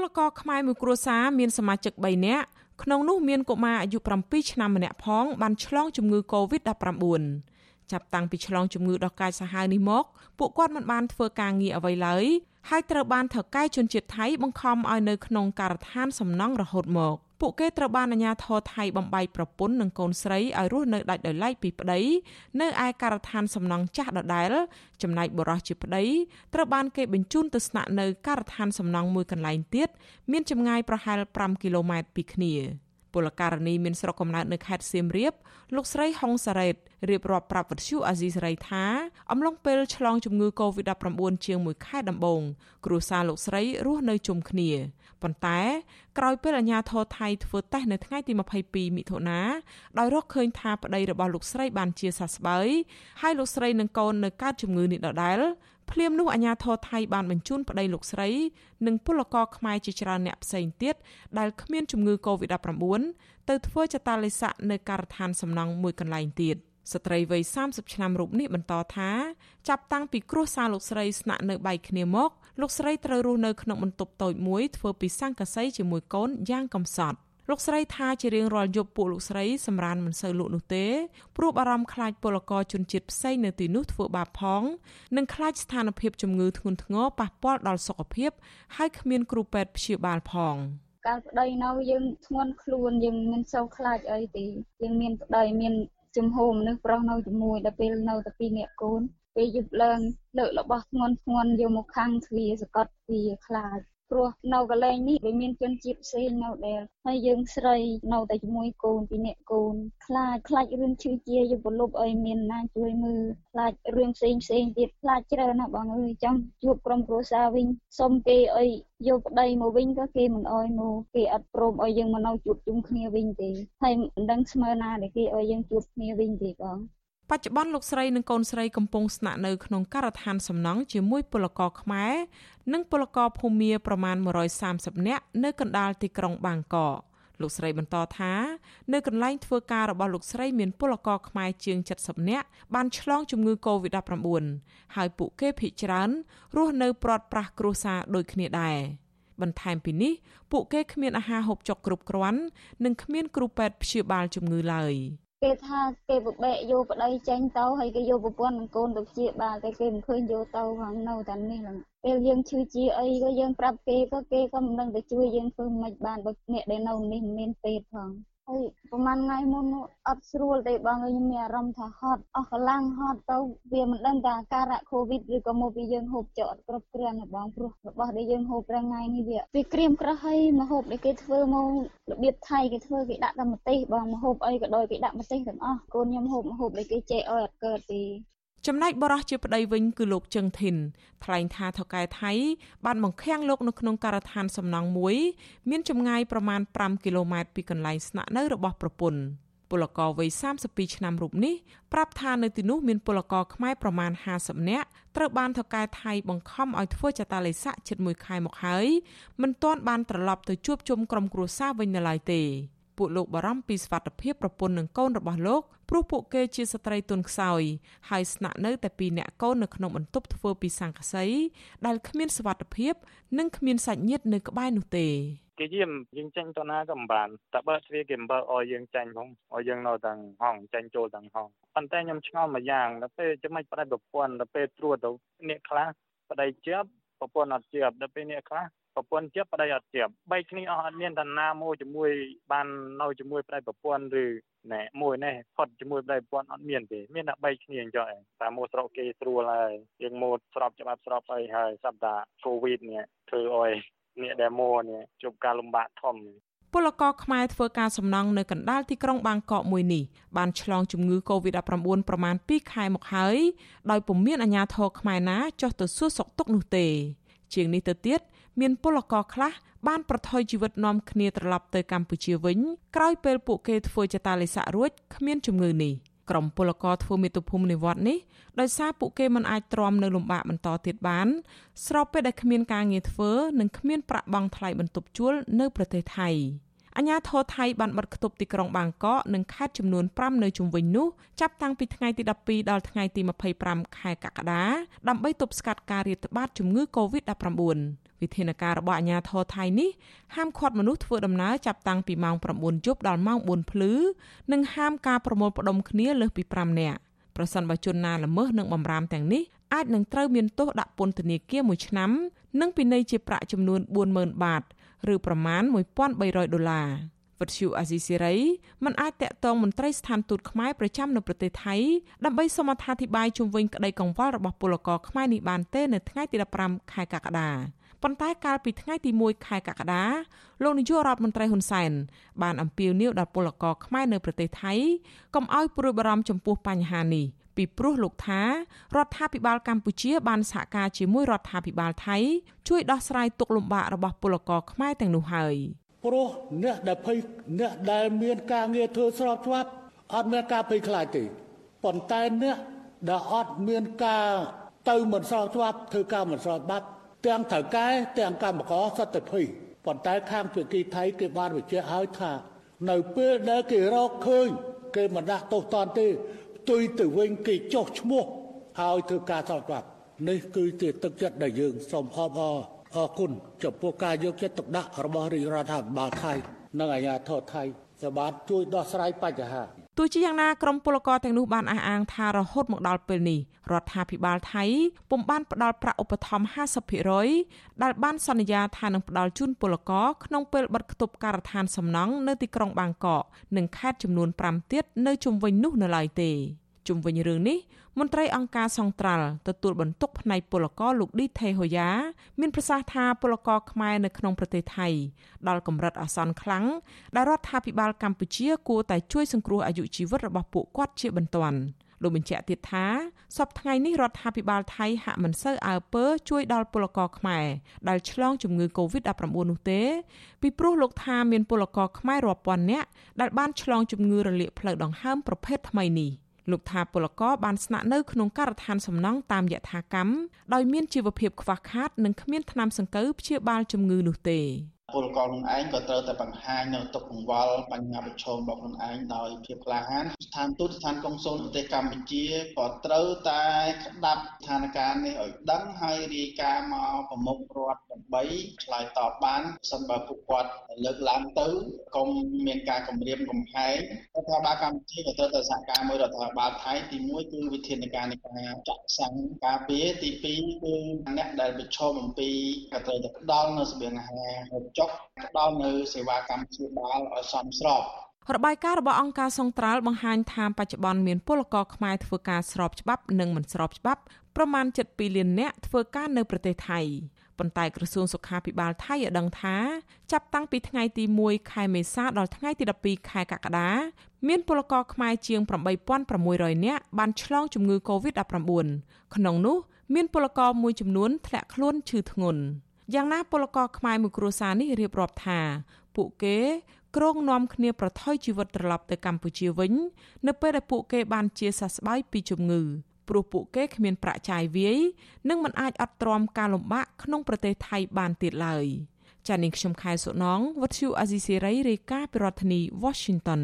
ពលករខ្មែរមួយគ្រួសារមានសមាជិក3នាក់ក្នុងនោះមានកុមារអាយុ7ឆ្នាំម្នាក់ផងបានឆ្លងជំងឺ Covid-19 ចាប់តាំងពីឆ្លងជំងឺដ៏កាចសាហាវនេះមកពួកគាត់មិនបានធ្វើការងារអ្វីឡើយហើយត្រូវបានថៅកែជនជាតិថៃបង្ខំឲ្យនៅក្នុងការដ្ឋានសំណង់រហូតមក ពួកគេត្រូវបានអាជ្ញាធរថៃបំបីប្រពន្ធនិងកូនស្រីឲ្យរស់នៅដាច់ដោយឡែកពីប្តីនៅឯការដ្ឋានសំណង់ចាស់ដដែលចំណែកបុរសជាប្តីត្រូវបានគេបញ្ជូនទៅស្នាក់នៅការដ្ឋានសំណង់មួយកន្លែងទៀតមានចម្ងាយប្រហែល5គីឡូម៉ែត្រពីគ្នា។ ពលករនីមានស្រុកកំណើតនៅខេត្តសៀមរាបលោកស្រីហុងសារ៉េតរៀបរាប់ប្រាប់វិទ្យុអាស៊ីសេរីថាអំឡុងពេលឆ្លងជំងឺ Covid-19 ជាង1ខែដំបូងគ្រួសារលោកស្រីរស់នៅជុំគ្នាប៉ុន្តែក្រោយពេលអាជ្ញាធរថៃធ្វើតេស្តនៅថ្ងៃទី22មិថុនាដោយរកឃើញថាប្តីរបស់លោកស្រីបានជាសះស្បើយហើយលោកស្រីនិងកូននៅកើតជំងឺនេះដដែល ភ្លាមនោះអាជ្ញាធរថៃបានបញ្ជូនប្តីលោកស្រី និងពលករខ្មែរជាច្រើនអ្នកផ្សេងទៀតដែលគ្មានជំងឺ Covid-19 ទៅធ្វើចតាលិស័កនៅការដ្ឋានសំណង់មួយកន្លែងទៀតស្ត្រីវ័យ30ឆ្នាំរូបនេះបន្តថាចាប់តាំងពីគ្រួសារលោកស្រីស្នាក់នៅបែកគ្នាមកលោកស្រីត្រូវរស់នៅក្នុងបន្ទប់តូចមួយធ្វើពីស័ង្កសីជាមួយកូនយ៉ាងកំសត់ លោកស្រីថាជារៀងរាល់យប់ពួកលោកស្រីសម្រានមិនសូវលក់នោះទេព្រោះបារម្ភខ្លាចពលករជនជាតិផ្សេងនៅទីនោះធ្វើបាបផងនិងខ្លាចស្ថានភាពជំងឺធ្ងន់ធ្ងរប៉ះពាល់ដល់សុខភាពហើយគ្មានគ្រូពេទ្យព្យាបាលផងកាលប្តីនៅយើងធ្ងន់ខ្លួនយើងមិនសូវខ្លាចអីទេយើងមានប្តីមានជំហរមនុស្សប្រុសនៅជាមួយដល់ពេលនៅតែពីរនាក់កូនពេលយប់ឡើងលើករបស់ធ្ងន់ធ្ងន់យកមកខាងទ្វារសកត់ទ្វារខ្លាច ព្រោះនៅកន្លែងនេះវាមានជនជាតិផ្សេងនៅដែលហើយយើងស្រីនៅតែជាមួយកូនពីអ្នកកូនខ្លាចខ្លាចរឿងឈឺជាយុវលុបអីមានណាជួយមើលខ្លាចរឿងផ្សេងផ្សេងទៀតខ្លាចច្រើនណាបងអើយចង់ជួបក្រុមគ្រួសារវិញសុំគេអីយកប្តីមកវិញក៏គេមិនអោយមកគេអត់ព្រមឲ្យយើងមកនៅជួបជុំគ្នាវិញទេហើយមិនដឹងស្មើណាដែលគេឲ្យយើងជួបគ្នាវិញទេបង បច្ចុប្បន្នលោកស្រីនិងកូនស្រីកំពុងស្នាក់នៅក្នុងការដ្ឋានសំណង់ជាមួយពលករខ្មែរនិងពលករភូមាប្រមាណ130នាក់នៅកណ្ដាលទីក្រុងបាងកកលោកស្រីបន្តថានៅកន្លែងធ្វើការរបស់លោកស្រីមានពលករខ្មែរជាង70នាក់បានឆ្លងជំងឺ Covid-19 ហើយពួកគេភ័យច្រើនរស់នៅព្រាត់ប្រាសគ្រួសារដូចគ្នាដែរបន្ថែមពីនេះពួកគេគ្មានអាហារហូបចុកគ្រប់គ្រាន់និងគ្មានគ្រូពេទ្យព្យាបាលជំងឺឡើយ។ គេថាគេបបែកយកប្តីចេញទៅហើយគេយកប្រពន្ធនិងកូនទៅជាបាលតែគេមិនឃើញយកទៅហ្នឹងនៅតែនេះហ្នឹងពេលយើងឈឺជាអីក៏យើងប្រាប់គេក៏គេក៏មិនដឹងទៅជួយយើងធ្វើមិនបានបើអ្នកដែលនៅនេះមិនមានពេទ្យផង ហើយប្រហែលថ្ងៃមុនអត់ស្រួលទេបងខ្ញុំមានអារម្មណ៍ថាហត់អស់កម្លាំងហត់ទៅវាមិនដឹងថាការៈកូវីដឬក៏មកពីយើងហូបចុកអត់គ្រប់គ្រាន់ទេបងព្រោះរបស់ដែលយើងហូបរាល់ថ្ងៃនេះវាវាក្រៀមក្រោះហើយមកហូបដែលគេធ្វើមករបៀបថៃគេធ្វើគេដាក់តែម្ទេសបងមកហូបអីក៏ដោយគេដាក់ម្ទេសទាំងអស់កូនខ្ញុំហូបហូបដែលគេចេះឲ្យអត់កើតទេ ចំណែកបរោះជាប្តីវិញគឺលោកជឹងធីនថ្លែងថាថៅកែថៃ បានបង្ខាំងលោកនៅក្នុងការដ្ឋានសំណង់មួយ មានចម្ងាយប្រមាណ5គីឡូម៉ែត្រពីកន្លែងស្នាក់នៅរបស់ប្រពន្ធពលករវ័យ32ឆ្នាំរូបនេះប្រាប់ថានៅទីនោះមានពលករខ្មែរប្រមាណ50នាក់ត្រូវបានថៅកែថៃបង្ខំឲ្យធ្វើចតាលិស័កជិត1ខែមកហើយមិនទាន់បានត្រឡប់ទៅជួបជុំក្រុមគ្រួសារវិញនៅឡើយទេ ពួកលោកបារម្ភពីសុវត្ថិភាពប្រពន្ធនិងកូនរបស់លោកព្រោះពួកគេជាស្ត្រីទុនខ្សោយហើយស្នាក់នៅតែពីរនាក់កូននៅក្នុងបន្ទប់ធ្វើពីសង្កសីដែលគ្មានសុវត្ថិភាព និងគ្មានសាច់ញាតិនៅក្បែរនោះទេគេយាមយើងចាញ់តណាក៏មិនបានតែបើស្វាគេមិនបើឲ្យយើងចាញ់ផងឲ្យយើងនៅទាំងហងចាញ់ចូលទាំងហងប៉ុន្តែខ្ញុំឆ្ងល់មួយយ៉ាងដល់ពេលចាំមិនផ្ដាច់ប្រពន្ធដល់ពេលត្រួតទៅអ្នកខ្លះប្តីជាប់ប្រពន្ធអត់ជាប់ដល់ពេលអ្នកខ្លះ ប្រពន្ធជាប់ប្តីអត់ជាប់បីគ្នាអស់អត់មានតាណាមួយជាមួយបាននៅជាមួយប្តីប្រពន្ធឬណែមួយនេះផុតជាមួយប្តីប្រពន្ធអត់មានទេមានតែបីគ្នាអញ្ចឹងឯងតែមកស្រុកគេស្រួលហើយយើងមកស្របច្បាប់ស្របអីហើយសប្តាហ៍កូវីដនេះធ្វើឲ្យអ្នកដែលមកនេះជួបការលំបាកធំពលករខ្មែរធ្វើការសំណង់នៅកណ្ដាលទីក្រុងបាងកកមួយនេះបានឆ្លងជំងឺ Covid-19 ប្រមាណ2ខែមកហើយដោយពុំមានអាជ្ញាធរខ្មែរណាចុះទៅសួរសុខទុក្ខនោះទេ ជាងនេះទៅទៀត មានពលករខ្លះបានប្រថុយជីវិតនាំគ្នាត្រឡប់ទៅកម្ពុជាវិញក្រោយពេលពួកគេធ្វើចតាលិស័ករួចគ្មានជំងឺនេះក្រុមពលករធ្វើមាតុភូមិនិវត្តនេះដោយសារពួកគេមិនអាចទ្រាំនៅលំបាកបន្តទៀតបាន ស្របពេលដែលគ្មានការងារធ្វើនិងគ្មានប្រាក់បង់ថ្លៃបន្ទប់ជួលនៅប្រទេសថៃអាញាធរថៃបានបិទគប់ទីក្រុងបាងកកនិងខេត្តចំនួន5នៅជុំវិញនោះចាប់តាំងពីថ្ងៃទី12ដល់ថ្ងៃទី25ខែកក្កដាដើម្បីទប់ស្កាត់ការរាតត្បាតជំងឺ Covid-19 វិធានការរបស់អាជ្ញាធរថៃនេះហាមឃាត់មនុស្សធ្វើដំណើរចាប់តាំងពីម៉ោង9យប់ដល់ម៉ោង4ភ្លឺនិងហាមការប្រមូលផ្ដុំគ្នាលើសពី5នាក់ប្រសិនបើជនណាល្មើសនឹងបំរាមទាំងនេះអាចនឹងត្រូវមានទោសដាក់ពន្ធនាគារ1ឆ្នាំ និងពិន័យជាប្រាក់ចំនួន40000បាតឬប្រមាណ1300ដុល្លារវិទ្យុអាស៊ីសេរីមិនអាចតាក់ទងមន្ត្រីស្ថានទូតខ្មែរប្រចាំនៅប្រទេសថៃដើម្បីសូមអត្ថាធិប្បាយជុំវិញក្តីកង្វល់របស់ពលករខ្មែរនេះបានទេនៅថ្ងៃទី15ខែកក្កដា ប៉ុន្តែកាលពីថ្ងៃទី1ខែកក្កដាលោកនាយករដ្ឋមន្ត្រីហ៊ុនសែនបានអំពាវនាវដល់ពលករខ្មែរនៅប្រទេសថៃកុំឲ្យព្រួយបារម្ភចំពោះបញ្ហានេះពីព្រោះលោកថារដ្ឋាភិបាលកម្ពុជាបានសហការជាមួយរដ្ឋាភិបាលថៃជួយដោះស្រាយទុក្ខលំបាករបស់ពលករខ្មែរទាំងនោះហើយព្រោះអ្នកដែលភ័យអ្នកដែលមានការងារធ្វើស្របច្បាប់អត់មានការភ័យខ្លាចទេប៉ុន្តែអ្នកដែលអត់មានការទៅមិនស្របច្បាប់ធ្វើការមិនស្របច្បាប់ ទាំងថៅកែទាំងកម្មករសត្វតែភ័យប៉ុន្តែខាងភាគីថៃគេបានបញ្ជាក់ឲ្យថា នៅពេលដែលគេរកឃើញគេមិនដាក់ទោសតន់ទេផ្ទុយទៅវិញគេចោះឈ្មោះហើយធ្វើការសោកស្ដាប់នេះគឺជាទឹកចិត្តដែលយើងសូមអបអរអរគុណចំពោះការយកចិត្តទុកដាក់របស់រាជរដ្ឋាភិបាលថៃនិងអាជ្ញាធរថៃសម្បត្តិជួយដោះស្រាយបញ្ហា ទោះជាយ៉ាងណាក្រមពលករទាំងនោះបានអះអាងថារហូតមកដល់ពេលនេះរដ្ឋាភិបាលថៃពុំបានផ្ដល់ប្រាក់ឧបត្ថម្ភ50%ដែលបានសន្យាថានឹងផ្ដល់ជូនពលករក្នុងពេលបិទគប់ការដ្ឋានសំណង់នៅទីក្រុងបាងកកនិងខេត្តចំនួន5ទៀតនៅជុំវិញនោះនៅឡើយទេ ជុំវិញរឿងនេះមន្ត្រីអង្គការសង្ត្រាល់ទទួលបន្ទុកផ្នែកពលករលោកឌីថេហូយ៉ាមានប្រសាសន៍ថាពលករខ្មែរនៅក្នុងប្រទេសថៃដល់កម្រិតអាសន្នខ្លាំងដែលរដ្ឋាភិបាលកម្ពុជាគួរតែជួយសង្គ្រោះអាយុជីវិតរបស់ពួកគាត់ជាបន្ទាន់លោកបញ្ជាក់ទៀតថាសពថ្ងៃនេះរដ្ឋាភិបាលថៃហាក់មិនសូវអើពើជួយដល់ពលករខ្មែរដែលឆ្លងជំងឺ Covid-19 នោះទេពីព្រោះលោកថាមានពលករខ្មែររាប់ពាន់នាក់ដែលបានឆ្លងជំងឺរលាកផ្លូវដង្ហើមប្រភេទថ្មីនេះ។ លោកថាពលករបានស្នាក់នៅក្នុងការដ្ឋានសំណង់តាមយថាកម្មដោយមានជីវភាពខ្វះខាតនិងគ្មានថ្នាំសង្កូវព្យាបាលជំងឺនោះទេ ពលករខ្លួនឯងក៏ត្រូវតែបង្ហាញនៅទុកកង្វល់បញ្ហាប្រឈមរបស់ខ្លួនឯងដោយភាពក្លាហានស្ថានទូតស្ថានកុងស៊ុលប្រទេសកម្ពុជាក៏ត្រូវតែក្តាប់ស្ថានភាពនេះឲ្យដឹងហើយរាយការណ៍មកប្រមុខរដ្ឋដើម្បីឆ្លើយតបបានសិនបើពួកគាត់លើកឡើងទៅកុំមានការគម្រាមកំហែងរដ្ឋាភិបាលកម្ពុជាក៏ត្រូវតែសហការមួយរដ្ឋាភិបាលថៃទី1គឺវិធានការនៃការចាក់សាំងការពារទី2គឺអ្នកដែលប្រឈមអំពីក៏ត្រូវតែផ្ដល់នៅសម្ភារៈអាហារហូបចុកផ្ដល់នៅសេវាកម្មព្យាបាលឲ្យសមស្របរបាយការណ៍របស់អង្គការសង្ត្រាល់បង្ហាញថាបច្ចុប្បន្នមានពលករខ្មែរធ្វើការស្របច្បាប់និងមិនស្របច្បាប់ប្រមាណ7.2លាននាក់ធ្វើការនៅប្រទេសថៃប៉ុន្តែក្រសួងសុខាភិបាលថៃឲ្យដឹងថាចាប់តាំងពីថ្ងៃទី1ខែមេសាដល់ថ្ងៃទី12ខែកក្កដាមានពលករខ្មែរជាង8600នាក់បានឆ្លងជំងឺ Covid-19 ក្នុងនោះ មានពលករមួយចំនួនធ្លាក់ខ្លួនឈឺធ្ងន់ យ៉ាងណាពលករខ្មែរមួយគ្រួសារនេះរៀបរាប់ថា ពួកគេគ្រងនាំគ្នាប្រថុយជីវិតត្រឡប់ទៅកម្ពុជាវិញ នៅពេលដែលពួកគេបានជាសះស្បើយពីជំងឺព្រោះពួកគេគ្មានប្រាក់ចាយវាយនិងមិនអាចអត់ទ្រាំការលំបាកក្នុងប្រទេសថៃបានទៀតឡើយចា៎នាងខ្ញុំខែសុណងវັດឈូអាស៊ីសេរីរាយការណ៍ពីរដ្ឋធានី Washington